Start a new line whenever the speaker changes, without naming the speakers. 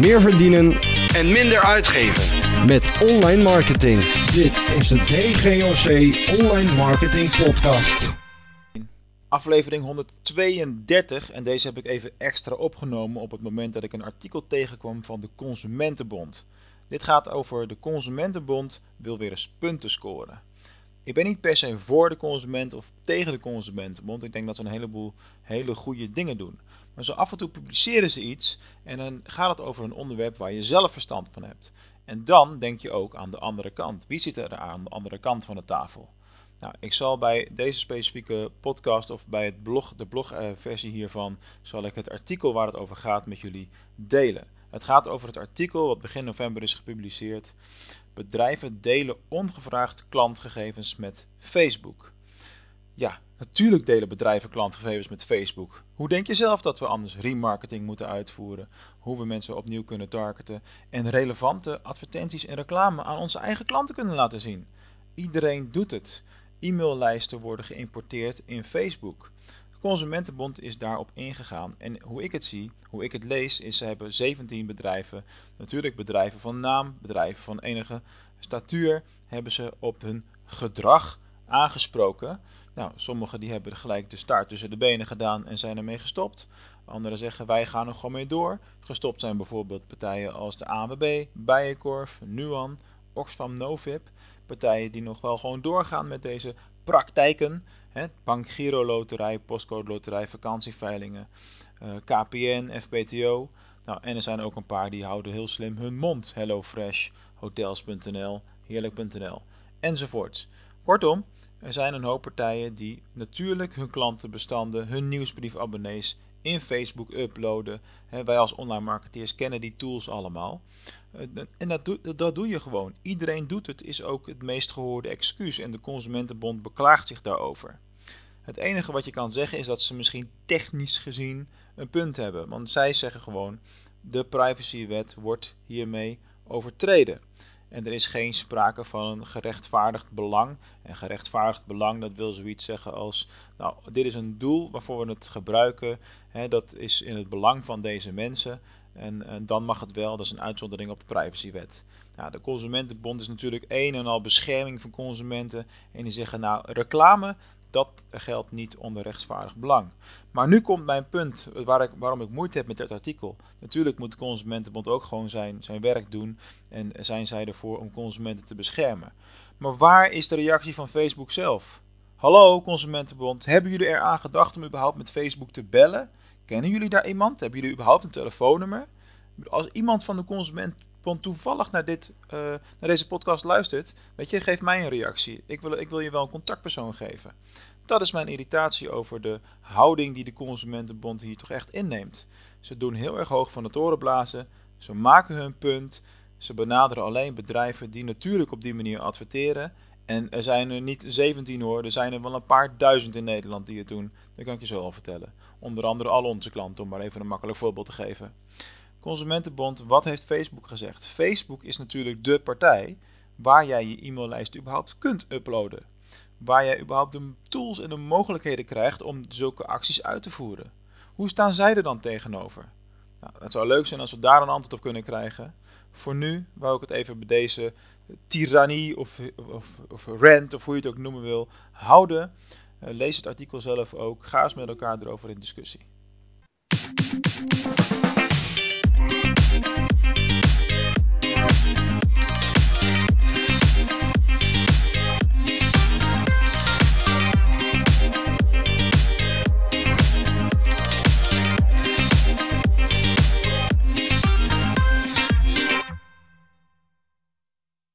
meer verdienen
en minder uitgeven.
met online marketing.
Dit is de DGOC Online Marketing Podcast.
aflevering 132 en deze heb ik even extra opgenomen op het moment dat ik een artikel tegenkwam van de Consumentenbond. Dit gaat over de Consumentenbond wil weer eens punten scoren. Ik ben niet per se voor de consument of tegen de Consumentenbond. Ik denk dat ze een heleboel hele goede dingen doen. Maar zo af en toe publiceren ze iets en dan gaat het over een onderwerp waar je zelf verstand van hebt. En dan denk je ook aan de andere kant. Wie zit er aan de andere kant van de tafel? Nou, ik zal bij deze specifieke podcast of bij het blog, de blogversie hiervan, zal ik het artikel waar het over gaat met jullie delen. Het gaat over het artikel wat begin november is gepubliceerd. Bedrijven delen ongevraagd klantgegevens met Facebook. Ja, natuurlijk delen bedrijven klantgegevens met Facebook. Hoe denk je zelf dat we anders remarketing moeten uitvoeren? Hoe we mensen opnieuw kunnen targeten en relevante advertenties en reclame aan onze eigen klanten kunnen laten zien? Iedereen doet het. E-maillijsten worden geïmporteerd in Facebook. Consumentenbond is daarop ingegaan. En hoe ik het zie, hoe ik het lees, is ze hebben 17 bedrijven, natuurlijk bedrijven van naam, bedrijven van enige statuur, hebben ze op hun gedrag aangesproken. Nou, sommigen die hebben gelijk de staart tussen de benen gedaan en zijn ermee gestopt. Anderen zeggen wij gaan er gewoon mee door. Gestopt zijn bijvoorbeeld partijen als de AWB, Bijenkorf, Nuan, Oxfam Novib. Partijen die nog wel gewoon doorgaan met deze praktijken. Hè, Bank Giro Loterij, Postcode Loterij, vakantieveilingen, uh, KPN, FBTO. Nou, en er zijn ook een paar die houden heel slim hun mond. HelloFresh, Hotels.nl, Heerlijk.nl enzovoorts. Kortom, er zijn een hoop partijen die natuurlijk hun klantenbestanden, hun nieuwsbriefabonnees in Facebook uploaden. wij als online marketeers kennen die tools allemaal. En dat doe, dat doe je gewoon. Iedereen doet het, is ook het meest gehoorde excuus. En de Consumentenbond beklaagt zich daarover. Het enige wat je kan zeggen is dat ze misschien technisch gezien een punt hebben. Want zij zeggen gewoon: de privacywet wordt hiermee overtreden. En er is geen sprake van een gerechtvaardigd belang. En gerechtvaardigd belang, dat wil zoiets zeggen als: Nou, dit is een doel waarvoor we het gebruiken. Hè, dat is in het belang van deze mensen. En, en, dan mag het wel, dat is een uitzondering op de privacywet. Nou, de Consumentenbond is natuurlijk een en al bescherming van consumenten. En die zeggen: Nou, reclame, dat geldt niet onder rechtsvaardig belang. Maar nu komt mijn punt waar ik, waarom ik moeite heb met dit artikel. Natuurlijk moet de Consumentenbond ook gewoon zijn, zijn werk doen en zijn zij ervoor om consumenten te beschermen. Maar waar is de reactie van Facebook zelf? Hallo Consumentenbond, hebben jullie eraan gedacht om überhaupt met Facebook te bellen? Kennen jullie daar iemand? Hebben jullie überhaupt een telefoonnummer? Als iemand van de Consumentenbond toevallig naar, dit, uh, naar deze podcast luistert, weet je, geef mij een reactie. Ik wil, ik wil je wel een contactpersoon geven. Dat is mijn irritatie over de houding die de Consumentenbond hier toch echt inneemt. Ze doen heel erg hoog van de toren blazen, ze maken hun punt, ze benaderen alleen bedrijven die natuurlijk op die manier adverteren. En er zijn er niet 17 hoor, er zijn er wel een paar duizend in Nederland die het doen. Dat kan ik je zo al vertellen. Onder andere al onze klanten, om maar even een makkelijk voorbeeld te geven. Consumentenbond, wat heeft Facebook gezegd? Facebook is natuurlijk de partij waar jij je e-maillijst überhaupt kunt uploaden waar jij überhaupt de tools en de mogelijkheden krijgt om zulke acties uit te voeren. Hoe staan zij er dan tegenover? Nou, het zou leuk zijn als we daar een antwoord op kunnen krijgen. Voor nu wou ik het even bij deze tirannie of, of, of of hoe je het ook noemen wil, houden. Uh, lees het artikel zelf ook. Ga eens met elkaar erover in discussie. Música